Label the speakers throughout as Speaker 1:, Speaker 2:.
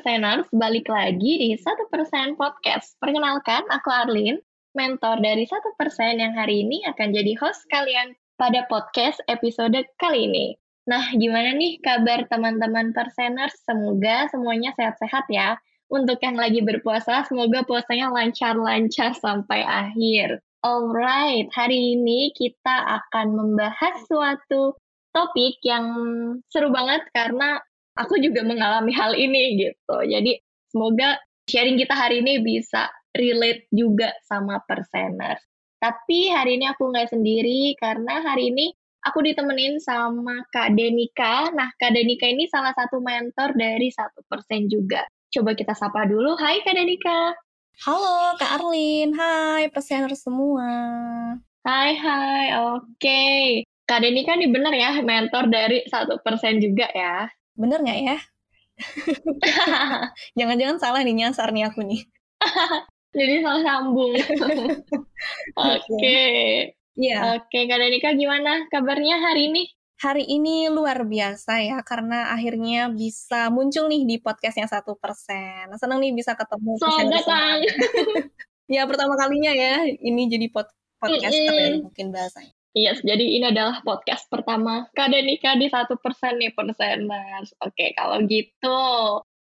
Speaker 1: Perseners, balik lagi di 1% Podcast. Perkenalkan, aku Arlin, mentor dari 1% yang hari ini akan jadi host kalian pada podcast episode kali ini. Nah, gimana nih kabar teman-teman Perseners? Semoga semuanya sehat-sehat ya. Untuk yang lagi berpuasa, semoga puasanya lancar-lancar sampai akhir. Alright, hari ini kita akan membahas suatu topik yang seru banget karena aku juga mengalami hal ini gitu. Jadi semoga sharing kita hari ini bisa relate juga sama perseners. Tapi hari ini aku nggak sendiri karena hari ini aku ditemenin sama Kak Denika. Nah, Kak Denika ini salah satu mentor dari satu persen juga. Coba kita sapa dulu. Hai Kak Denika.
Speaker 2: Halo Kak Arlin, hai persener semua.
Speaker 1: Hai hai, oke. Kak Denika ini bener ya mentor dari satu persen juga ya.
Speaker 2: Bener nggak ya? Jangan-jangan salah nih nyasar nih aku nih.
Speaker 1: Jadi salah sambung. Oke.
Speaker 2: Iya.
Speaker 1: Oke, Kak Danika gimana kabarnya hari ini?
Speaker 2: Hari ini luar biasa ya, karena akhirnya bisa muncul nih di podcastnya satu persen. Seneng nih bisa ketemu
Speaker 1: Selamat datang.
Speaker 2: ya pertama kalinya ya, ini jadi pod podcaster ya
Speaker 1: Mm-mm.
Speaker 2: mungkin bahasanya.
Speaker 1: Yes, jadi ini adalah podcast pertama Kak Danika di satu persen nih perseners. Oke, kalau gitu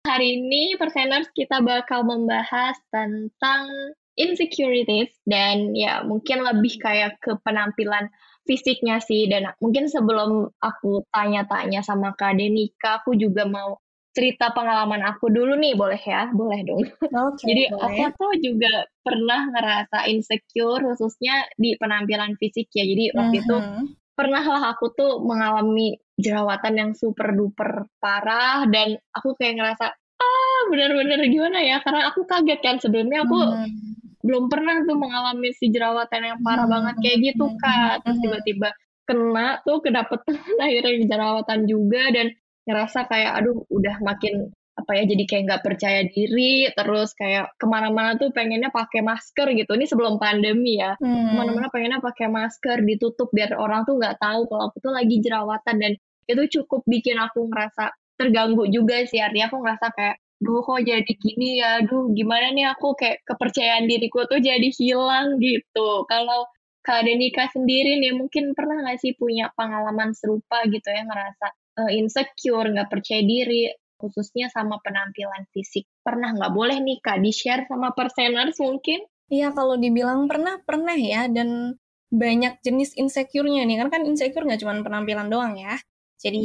Speaker 1: hari ini perseners kita bakal membahas tentang insecurities dan ya mungkin lebih kayak ke penampilan fisiknya sih dan mungkin sebelum aku tanya-tanya sama Kak Denika aku juga mau cerita pengalaman aku dulu nih boleh ya boleh dong
Speaker 2: Oke,
Speaker 1: jadi
Speaker 2: boleh.
Speaker 1: aku tuh juga pernah ngerasa insecure khususnya di penampilan fisik ya jadi waktu itu
Speaker 2: Mhm.
Speaker 1: pernah lah aku tuh mengalami jerawatan yang super duper parah dan aku kayak ngerasa ah bener-bener gimana ya karena aku kaget kan sebelumnya aku
Speaker 2: Mhm.
Speaker 1: belum pernah tuh mengalami si jerawatan yang parah
Speaker 2: Hmm,
Speaker 1: banget kayak gitu
Speaker 2: hmm,
Speaker 1: kak terus
Speaker 2: hmm.
Speaker 1: tiba-tiba kena tuh kedapetan akhirnya jerawatan juga dan ngerasa kayak aduh udah makin apa ya jadi kayak nggak percaya diri terus kayak ke mana-mana tuh pengennya pakai masker gitu. Ini sebelum pandemi ya.
Speaker 2: Hmm.
Speaker 1: ke mana-mana pengennya pakai masker ditutup biar orang tuh nggak tahu kalau aku tuh lagi jerawatan. Dan itu cukup bikin aku ngerasa terganggu juga sih. Artinya aku ngerasa kayak duh kok jadi gini ya? Duh gimana nih aku? Kayak kepercayaan diriku tuh jadi hilang gitu. Kalau Kak Denika sendiri nih mungkin pernah nggak sih punya pengalaman serupa gitu ya ngerasa eh, insecure nggak percaya diri khususnya sama penampilan fisik pernah nggak boleh nih Kak di share sama perseners mungkin
Speaker 2: Iya, kalau dibilang pernah, pernah ya. Dan banyak jenis insecure-nya nih. Kan kan insecure nggak cuma penampilan doang ya. Jadi,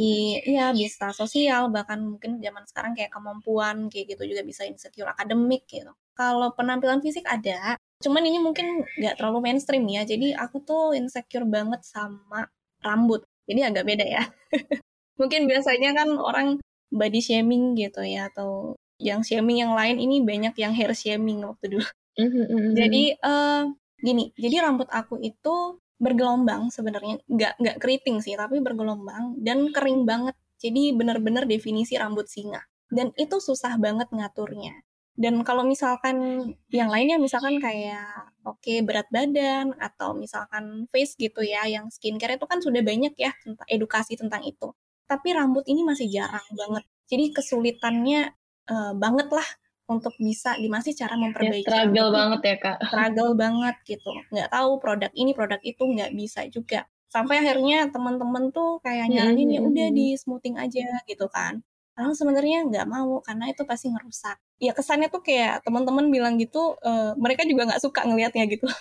Speaker 2: ya bisa sosial, bahkan mungkin zaman sekarang kayak kemampuan, kayak gitu juga bisa insecure akademik gitu. Kalau penampilan fisik ada, cuman ini mungkin nggak terlalu mainstream ya. Jadi aku tuh insecure banget sama rambut. Jadi agak beda ya. mungkin biasanya kan orang body shaming gitu ya, atau yang shaming yang lain ini banyak yang hair shaming waktu dulu.
Speaker 1: Mhm,
Speaker 2: Jadi eh gini, jadi rambut aku itu bergelombang sebenarnya, nggak nggak keriting sih, tapi bergelombang dan kering banget. Jadi benar-benar definisi rambut singa. Dan itu susah banget ngaturnya. Dan kalau misalkan yang lainnya misalkan kayak oke berat badan atau misalkan face gitu ya, yang skincare itu kan sudah banyak ya tentang edukasi tentang itu. Tapi rambut ini masih jarang banget. Jadi kesulitannya eh, banget lah untuk bisa gimana sih cara
Speaker 1: ya
Speaker 2: memperbaiki
Speaker 1: struggle
Speaker 2: rambut.
Speaker 1: banget ya kak.
Speaker 2: Struggle banget gitu. Nggak tahu produk ini produk itu nggak bisa juga. Sampai akhirnya teman-teman tuh kayak nyaranin ya udah di smoothing aja gitu kan. Padahal sebenarnya nggak mau karena itu pasti ngerusak. Ya kesannya tuh kayak teman-teman bilang gitu eh, mereka juga nggak suka ngelihatnya gitu.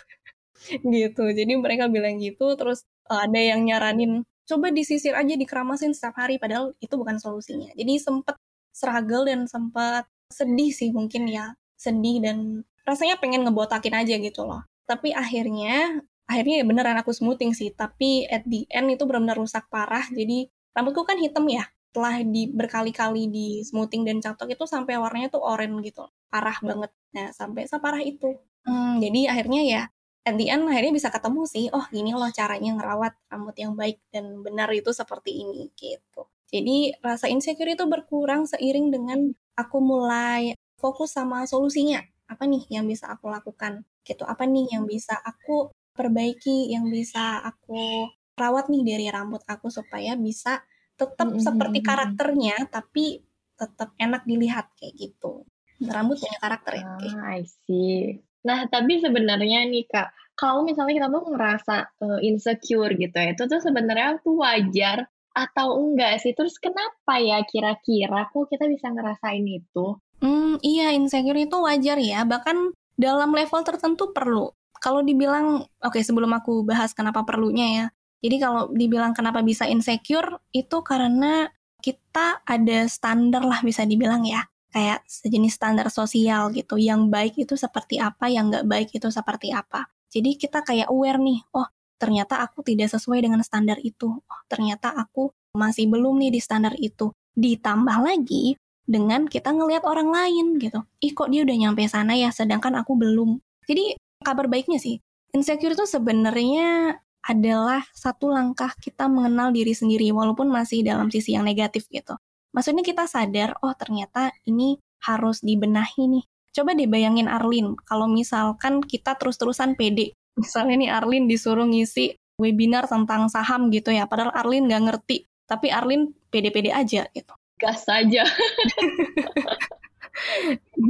Speaker 2: Gitu. Jadi mereka bilang gitu terus eh, ada yang nyaranin coba disisir aja dikeramasin setiap hari padahal itu bukan solusinya. Jadi sempet struggle dan sempat sedih sih mungkin ya sedih dan rasanya pengen ngebotakin aja gitu loh. Tapi akhirnya akhirnya ya beneran aku smoothing sih tapi at the end itu benar-benar rusak parah. Jadi rambutku kan hitam ya setelah di berkali-kali di smoothing dan catok itu sampai warnanya tuh oranye gitu parah banget. Nah sampai separah itu. Hmm, jadi akhirnya ya at the end akhirnya bisa ketemu sih oh gini loh caranya ngerawat rambut yang baik dan benar itu seperti ini gitu. Jadi rasa insecure itu berkurang seiring dengan aku mulai fokus sama solusinya. Apa nih yang bisa aku lakukan? Gitu apa nih yang bisa aku perbaiki yang bisa aku rawat nih dari rambut aku supaya bisa tetap mm -hmm. seperti karakternya tapi tetap enak dilihat kayak gitu. Rambut punya karakter ya
Speaker 1: ah, I see nah tapi sebenarnya nih kak kalau misalnya kita tuh ngerasa uh, insecure gitu ya itu tuh sebenarnya tuh wajar atau enggak sih? Terus kenapa ya kira-kira kok kita bisa ngerasain itu?
Speaker 2: Hmm iya insecure itu wajar ya. Bahkan dalam level tertentu perlu. Kalau dibilang oke okay, sebelum aku bahas kenapa perlunya ya. Jadi kalau dibilang kenapa bisa insecure itu karena kita ada standar lah bisa dibilang ya. Kayak sejenis standar sosial gitu. Yang baik itu seperti apa, yang nggak baik itu seperti apa. Jadi kita kayak aware nih, oh ternyata aku tidak sesuai dengan standar itu. Oh ternyata aku masih belum nih di standar itu. Ditambah lagi dengan kita ngelihat orang lain gitu. Ih kok dia udah nyampe sana ya, sedangkan aku belum. Jadi kabar baiknya sih, insecure itu sebenarnya adalah satu langkah kita mengenal diri sendiri walaupun masih dalam sisi yang negatif gitu. Maksudnya kita sadar, oh ternyata ini harus dibenahi nih. Coba deh bayangin Arlin, kalau misalkan kita terus-terusan pede. Misalnya nih Arlin disuruh ngisi webinar tentang saham gitu ya, padahal Arlin nggak ngerti. Tapi Arlin pede-pede aja gitu.
Speaker 1: Gas aja.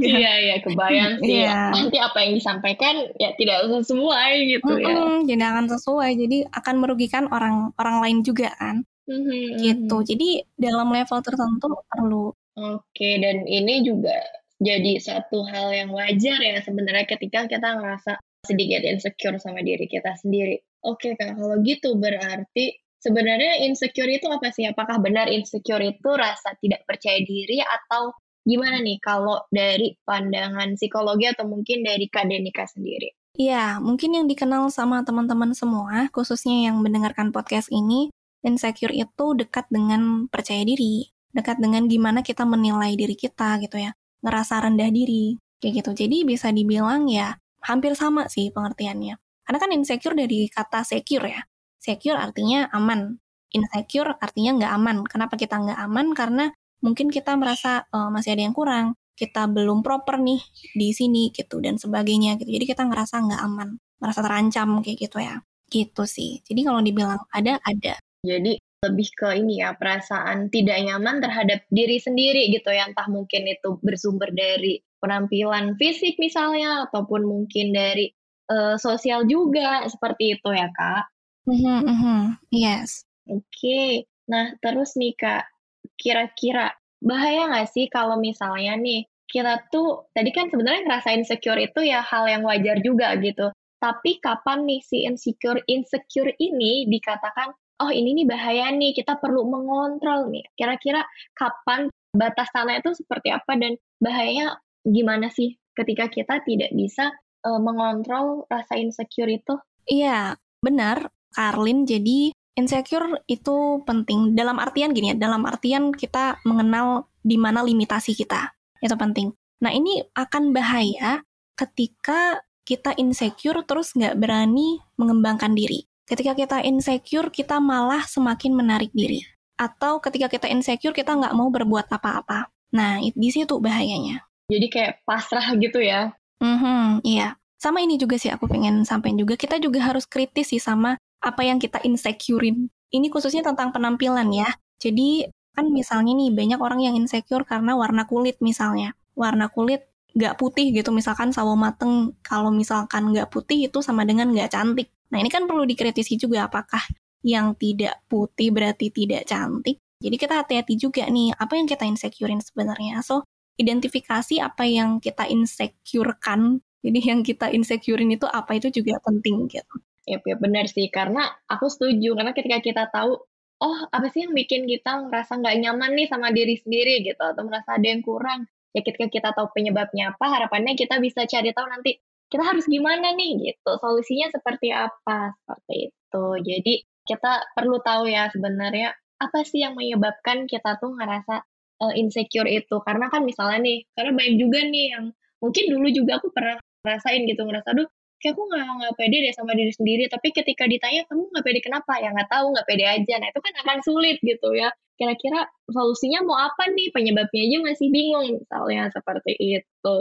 Speaker 1: Iya. iya iya kebayang sih. Iya. Nanti apa yang disampaikan ya tidak sesuai gitu mm -hmm,
Speaker 2: ya. Jadi akan sesuai. Jadi akan merugikan orang orang lain juga kan. Mm -hmm. Gitu. Jadi dalam level tertentu perlu.
Speaker 1: Oke dan ini juga jadi satu hal yang wajar ya sebenarnya ketika kita ngerasa sedikit insecure sama diri kita sendiri. Oke kak kalau gitu berarti sebenarnya insecure itu apa sih? Apakah benar insecure itu rasa tidak percaya diri atau Gimana nih kalau dari pandangan psikologi atau mungkin dari Kak Denika sendiri?
Speaker 2: Iya, mungkin yang dikenal sama teman-teman semua, khususnya yang mendengarkan podcast ini, insecure itu dekat dengan percaya diri, dekat dengan gimana kita menilai diri kita gitu ya, ngerasa rendah diri, kayak gitu. Jadi bisa dibilang ya hampir sama sih pengertiannya. Karena kan insecure dari kata secure ya. Secure artinya aman. Insecure artinya nggak aman. Kenapa kita nggak aman? Karena mungkin kita merasa uh, masih ada yang kurang, kita belum proper nih di sini gitu dan sebagainya gitu. Jadi kita ngerasa nggak aman, merasa terancam kayak gitu ya. Gitu sih. Jadi kalau dibilang ada, ada.
Speaker 1: Jadi lebih ke ini ya perasaan tidak nyaman terhadap diri sendiri gitu ya entah mungkin itu bersumber dari penampilan fisik misalnya ataupun mungkin dari uh, sosial juga seperti itu ya kak.
Speaker 2: Mm -hmm, mm -hmm. Yes.
Speaker 1: Oke, okay. nah terus nih kak kira-kira bahaya nggak sih kalau misalnya nih kita tuh tadi kan sebenarnya ngerasain insecure itu ya hal yang wajar juga gitu. Tapi kapan nih si insecure insecure ini dikatakan oh ini nih bahaya nih kita perlu mengontrol nih. Kira-kira kapan batasannya itu seperti apa dan bahayanya gimana sih ketika kita tidak bisa uh, mengontrol rasa insecure itu?
Speaker 2: Iya, benar, Karlin. Jadi insecure itu penting dalam artian gini ya, dalam artian kita mengenal di mana limitasi kita. Itu penting. Nah, ini akan bahaya ketika kita insecure terus nggak berani mengembangkan diri. Ketika kita insecure, kita malah semakin menarik diri. Atau ketika kita insecure, kita nggak mau berbuat apa-apa. Nah, di situ bahayanya.
Speaker 1: Jadi kayak pasrah gitu ya?
Speaker 2: Mm -hmm, iya. Sama ini juga sih aku pengen sampaikan juga, kita juga harus kritis sih sama apa yang kita insecurein. Ini khususnya tentang penampilan ya. Jadi kan misalnya nih banyak orang yang insecure karena warna kulit misalnya. Warna kulit nggak putih gitu misalkan sawo mateng kalau misalkan nggak putih itu sama dengan nggak cantik. Nah ini kan perlu dikritisi juga apakah yang tidak putih berarti tidak cantik. Jadi kita hati-hati juga nih apa yang kita insecurein sebenarnya. So identifikasi apa yang kita insecurekan. Jadi yang kita insecurein itu apa itu juga penting gitu.
Speaker 1: Ya, ya benar sih, karena aku setuju. Karena ketika kita tahu, oh apa sih yang bikin kita merasa nggak nyaman nih sama diri sendiri gitu, atau merasa ada yang kurang. Ya ketika kita tahu penyebabnya apa, harapannya kita bisa cari tahu nanti, kita harus gimana nih gitu. Solusinya seperti apa? Seperti itu. Jadi kita perlu tahu ya sebenarnya apa sih yang menyebabkan kita tuh ngerasa uh, insecure itu? Karena kan misalnya nih karena banyak juga nih yang mungkin dulu juga aku pernah rasain gitu ngerasa aduh kayak aku nggak nggak pede deh sama diri sendiri. Tapi ketika ditanya kamu nggak pede kenapa? Ya nggak tahu nggak pede aja. Nah itu kan akan sulit gitu ya. Kira-kira solusinya mau apa nih? Penyebabnya aja masih bingung misalnya seperti itu.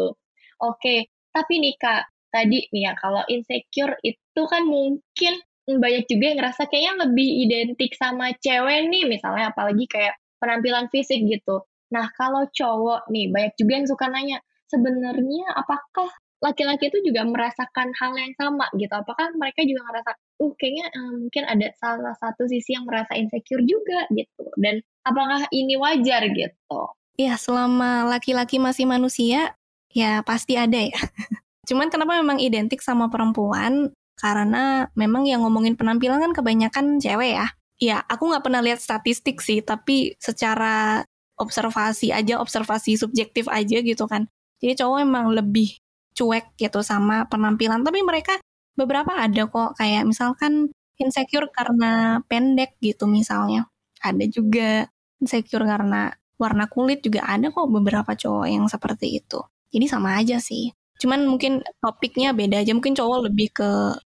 Speaker 1: Oke tapi nih kak tadi nih ya kalau insecure itu kan mungkin banyak juga yang ngerasa kayaknya lebih identik sama cewek nih misalnya apalagi kayak penampilan fisik gitu. Nah kalau cowok nih banyak juga yang suka nanya sebenarnya apakah laki-laki itu juga merasakan hal yang sama gitu? Apakah mereka juga ngerasa, uh kayaknya um, mungkin ada salah satu sisi yang merasa insecure juga gitu? Dan apakah ini wajar gitu?
Speaker 2: Ya selama laki-laki masih manusia, ya pasti ada ya. Cuman kenapa memang identik sama perempuan? Karena memang yang ngomongin penampilan kan kebanyakan cewek ya. Ya, aku nggak pernah lihat statistik sih, tapi secara observasi aja, observasi subjektif aja gitu kan. Jadi cowok emang lebih cuek gitu sama penampilan. Tapi mereka beberapa ada kok, kayak misalkan insecure karena pendek gitu misalnya. Ada juga insecure karena warna kulit juga ada kok beberapa cowok yang seperti itu. Jadi sama aja sih. Cuman mungkin topiknya beda aja. Mungkin cowok lebih ke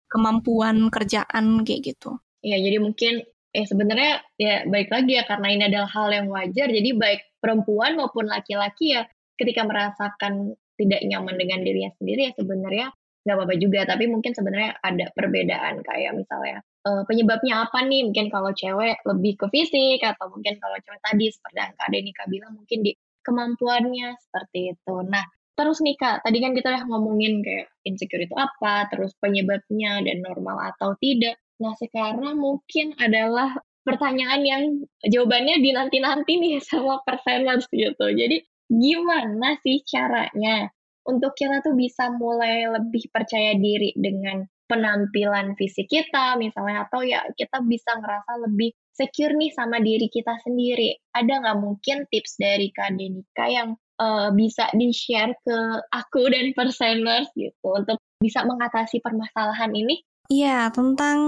Speaker 2: kemampuan kerjaan kayak gitu.
Speaker 1: Iya, jadi mungkin eh sebenarnya ya baik lagi ya karena ini adalah hal yang wajar. Jadi baik perempuan maupun laki-laki ya ketika merasakan tidak nyaman dengan dirinya sendiri ya sebenarnya nggak apa-apa juga. Tapi mungkin sebenarnya ada perbedaan kayak misalnya uh, penyebabnya apa nih? Mungkin kalau cewek lebih ke fisik atau mungkin kalau cewek tadi seperti yang Kak Denika bilang mungkin di kemampuannya seperti itu. Nah, Terus nih Kak, tadi kan kita udah ngomongin kayak insecure itu apa, terus penyebabnya dan normal atau tidak. Nah sekarang mungkin adalah pertanyaan yang jawabannya dinanti-nanti nih sama perseners gitu. Jadi gimana sih caranya untuk kita tuh bisa mulai lebih percaya diri dengan penampilan fisik kita misalnya atau ya kita bisa ngerasa lebih secure nih sama diri kita sendiri. Ada nggak mungkin tips dari Kak Denika yang uh, bisa di-share ke aku dan perseners gitu untuk bisa mengatasi permasalahan ini?
Speaker 2: Iya, tentang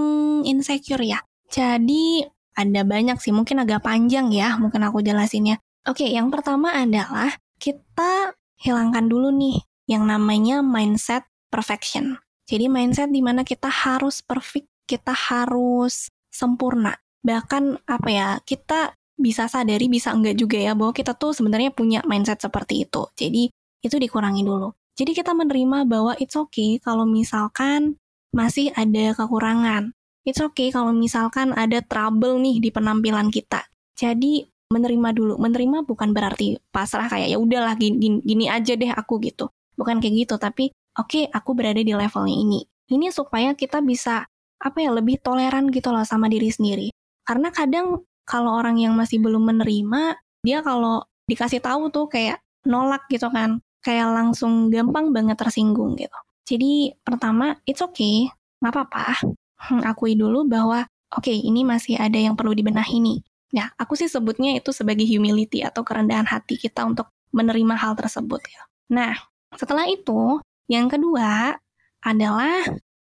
Speaker 2: insecure ya. Jadi ada banyak sih, mungkin agak panjang ya, mungkin aku jelasinnya. Oke, yang pertama adalah kita hilangkan dulu nih yang namanya mindset perfection. Jadi mindset di mana kita harus perfect, kita harus sempurna. Bahkan apa ya, kita bisa sadari bisa enggak juga ya bahwa kita tuh sebenarnya punya mindset seperti itu. Jadi itu dikurangi dulu. Jadi kita menerima bahwa it's okay kalau misalkan masih ada kekurangan. It's okay kalau misalkan ada trouble nih di penampilan kita. Jadi menerima dulu. Menerima bukan berarti pasrah kayak ya udahlah gini, gini aja deh aku gitu. Bukan kayak gitu, tapi oke okay, aku berada di levelnya ini. Ini supaya kita bisa apa ya lebih toleran gitu loh sama diri sendiri. Karena kadang kalau orang yang masih belum menerima, dia kalau dikasih tahu tuh kayak nolak gitu kan, kayak langsung gampang banget tersinggung gitu. Jadi pertama, it's okay, nggak apa-apa. Hmm, akui dulu bahwa oke okay, ini masih ada yang perlu dibenahi nih. Ya, aku sih sebutnya itu sebagai humility atau kerendahan hati kita untuk menerima hal tersebut. Ya. Nah, setelah itu, yang kedua adalah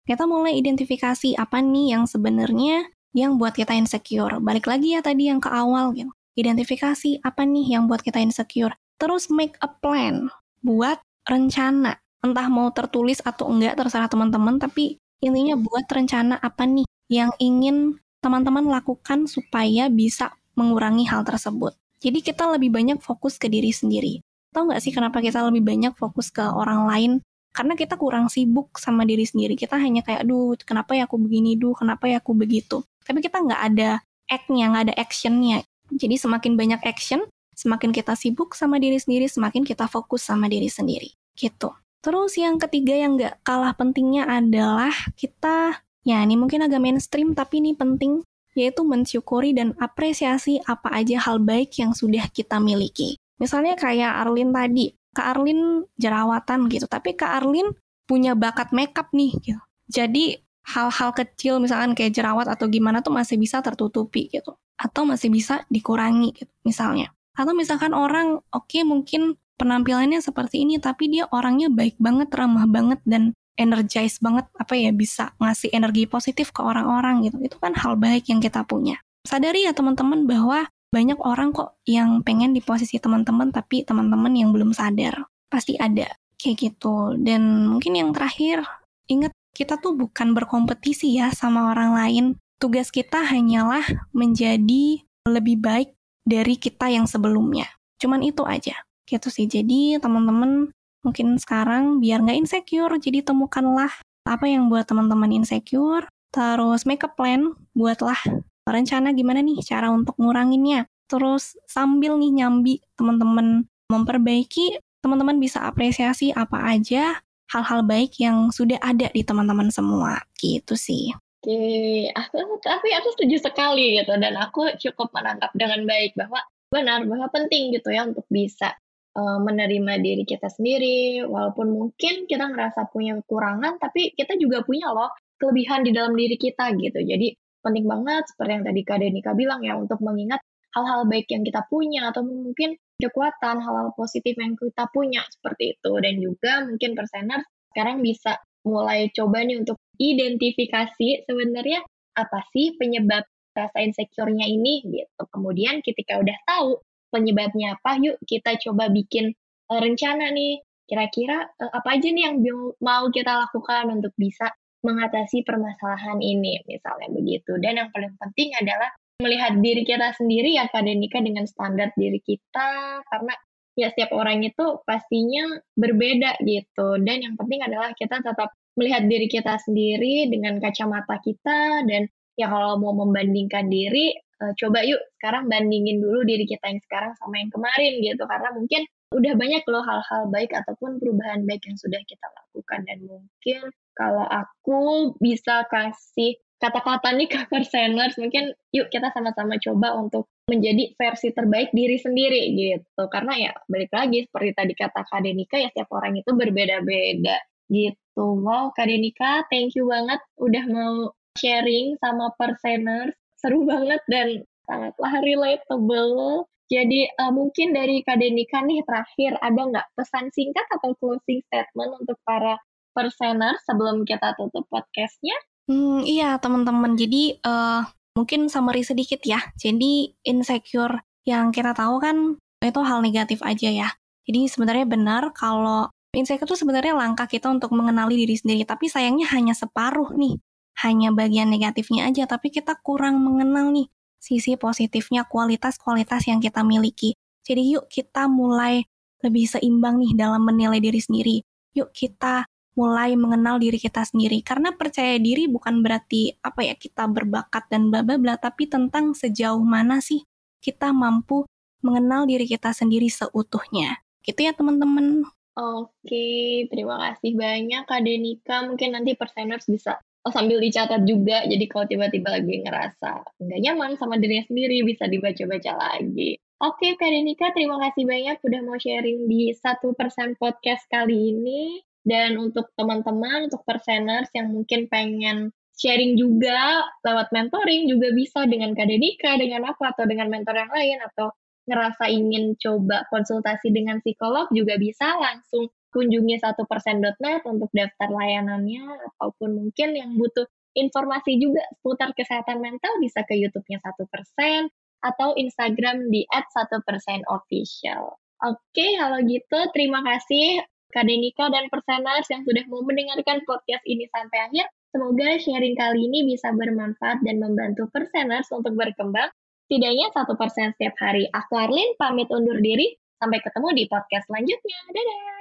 Speaker 2: kita mulai identifikasi apa nih yang sebenarnya yang buat kita insecure. Balik lagi ya tadi yang ke awal gitu. Identifikasi apa nih yang buat kita insecure. Terus make a plan buat rencana. Entah mau tertulis atau enggak terserah teman-teman, tapi intinya buat rencana apa nih yang ingin teman-teman lakukan supaya bisa mengurangi hal tersebut. Jadi kita lebih banyak fokus ke diri sendiri. Tahu nggak sih kenapa kita lebih banyak fokus ke orang lain karena kita kurang sibuk sama diri sendiri. Kita hanya kayak, aduh, kenapa ya aku begini, duh, kenapa ya aku begitu tapi kita nggak ada act-nya, nggak ada action-nya. Jadi semakin banyak action, semakin kita sibuk sama diri sendiri, semakin kita fokus sama diri sendiri. Gitu. Terus yang ketiga yang nggak kalah pentingnya adalah kita, ya ini mungkin agak mainstream tapi ini penting, yaitu mensyukuri dan apresiasi apa aja hal baik yang sudah kita miliki. Misalnya kayak Arlin tadi, Kak Arlin jerawatan gitu, tapi Kak Arlin punya bakat makeup nih gitu. Jadi hal-hal kecil misalkan kayak jerawat atau gimana tuh masih bisa tertutupi gitu atau masih bisa dikurangi gitu misalnya atau misalkan orang oke okay, mungkin penampilannya seperti ini tapi dia orangnya baik banget ramah banget dan energize banget apa ya bisa ngasih energi positif ke orang-orang gitu. Itu kan hal baik yang kita punya. Sadari ya teman-teman bahwa banyak orang kok yang pengen di posisi teman-teman tapi teman-teman yang belum sadar. Pasti ada kayak gitu. Dan mungkin yang terakhir, ingat kita tuh bukan berkompetisi ya sama orang lain. Tugas kita hanyalah menjadi lebih baik dari kita yang sebelumnya. Cuman itu aja. Gitu sih. Jadi teman-teman mungkin sekarang biar nggak insecure, jadi temukanlah apa yang buat teman-teman insecure, terus make a plan, buatlah rencana gimana nih cara untuk nguranginnya. Terus sambil nih nyambi teman-teman memperbaiki, teman-teman bisa apresiasi apa aja hal-hal baik yang sudah ada di teman-teman semua. Gitu sih.
Speaker 1: Oke, aku tapi aku setuju sekali gitu dan aku cukup menangkap dengan baik bahwa benar bahwa penting gitu ya untuk bisa uh, menerima diri kita sendiri walaupun mungkin kita ngerasa punya kekurangan tapi kita juga punya loh kelebihan di dalam diri kita gitu. Jadi penting banget seperti yang tadi Kak Denika bilang ya untuk mengingat hal-hal baik yang kita punya atau mungkin kekuatan hal-hal positif yang kita punya seperti itu dan juga mungkin persener sekarang bisa mulai coba nih untuk identifikasi sebenarnya apa sih penyebab rasa insecure-nya ini gitu. Kemudian ketika udah tahu penyebabnya apa, yuk kita coba bikin uh, rencana nih. Kira-kira uh, apa aja nih yang mau kita lakukan untuk bisa mengatasi permasalahan ini, misalnya begitu. Dan yang paling penting adalah melihat diri kita sendiri ya Kak Denika dengan standar diri kita, karena ya setiap orang itu pastinya berbeda gitu. Dan yang penting adalah kita tetap melihat diri kita sendiri dengan kacamata kita dan ya kalau mau membandingkan diri uh, coba yuk sekarang bandingin dulu diri kita yang sekarang sama yang kemarin gitu karena mungkin udah banyak loh hal-hal baik ataupun perubahan baik yang sudah kita lakukan dan mungkin kalau aku bisa kasih kata-kata nih ke perseners mungkin yuk kita sama-sama coba untuk menjadi versi terbaik diri sendiri gitu. Karena ya balik lagi seperti tadi kata Kak Denika ya setiap orang itu berbeda-beda gitu. Wow Kak Denika thank you banget udah mau sharing sama perseners seru banget dan sangatlah relatable. Jadi uh, mungkin dari Kak Denika nih terakhir ada nggak pesan singkat atau closing statement untuk para persener sebelum kita tutup podcastnya?
Speaker 2: Hmm, iya teman-teman. Jadi uh, mungkin summary sedikit ya. Jadi insecure yang kita tahu kan itu hal negatif aja ya. Jadi sebenarnya benar kalau insecure itu sebenarnya langkah kita untuk mengenali diri sendiri. Tapi sayangnya hanya separuh nih. Hanya bagian negatifnya aja. Tapi kita kurang mengenal nih sisi positifnya, kualitas-kualitas yang kita miliki. Jadi yuk kita mulai lebih seimbang nih dalam menilai diri sendiri. Yuk kita mulai mengenal diri kita sendiri. Karena percaya diri bukan berarti apa ya kita berbakat dan bla bla bla tapi tentang sejauh mana sih kita mampu mengenal diri kita sendiri seutuhnya. Gitu ya teman-teman.
Speaker 1: Oke terima kasih banyak Kak Denika. Mungkin nanti perseners bisa oh, sambil dicatat juga. Jadi kalau tiba-tiba lagi ngerasa nggak nyaman sama dirinya sendiri bisa dibaca-baca lagi. Oke, Kak Denika, terima kasih banyak udah mau sharing di satu persen podcast kali ini. Dan untuk teman-teman, untuk perseners yang mungkin pengen sharing juga lewat mentoring juga bisa dengan Kadenika, dengan aku atau dengan mentor yang lain atau ngerasa ingin coba konsultasi dengan psikolog juga bisa langsung kunjungi satu persen.net untuk daftar layanannya ataupun mungkin yang butuh informasi juga seputar kesehatan mental bisa ke YouTube-nya satu persen atau Instagram di @1%official. Oke, kalau gitu terima kasih Kak Denika dan Perseners yang sudah mau mendengarkan podcast ini sampai akhir. Semoga sharing kali ini bisa bermanfaat dan membantu Perseners untuk berkembang. Setidaknya satu persen setiap hari. Aku Arlin, pamit undur diri. Sampai ketemu di podcast selanjutnya. Dadah!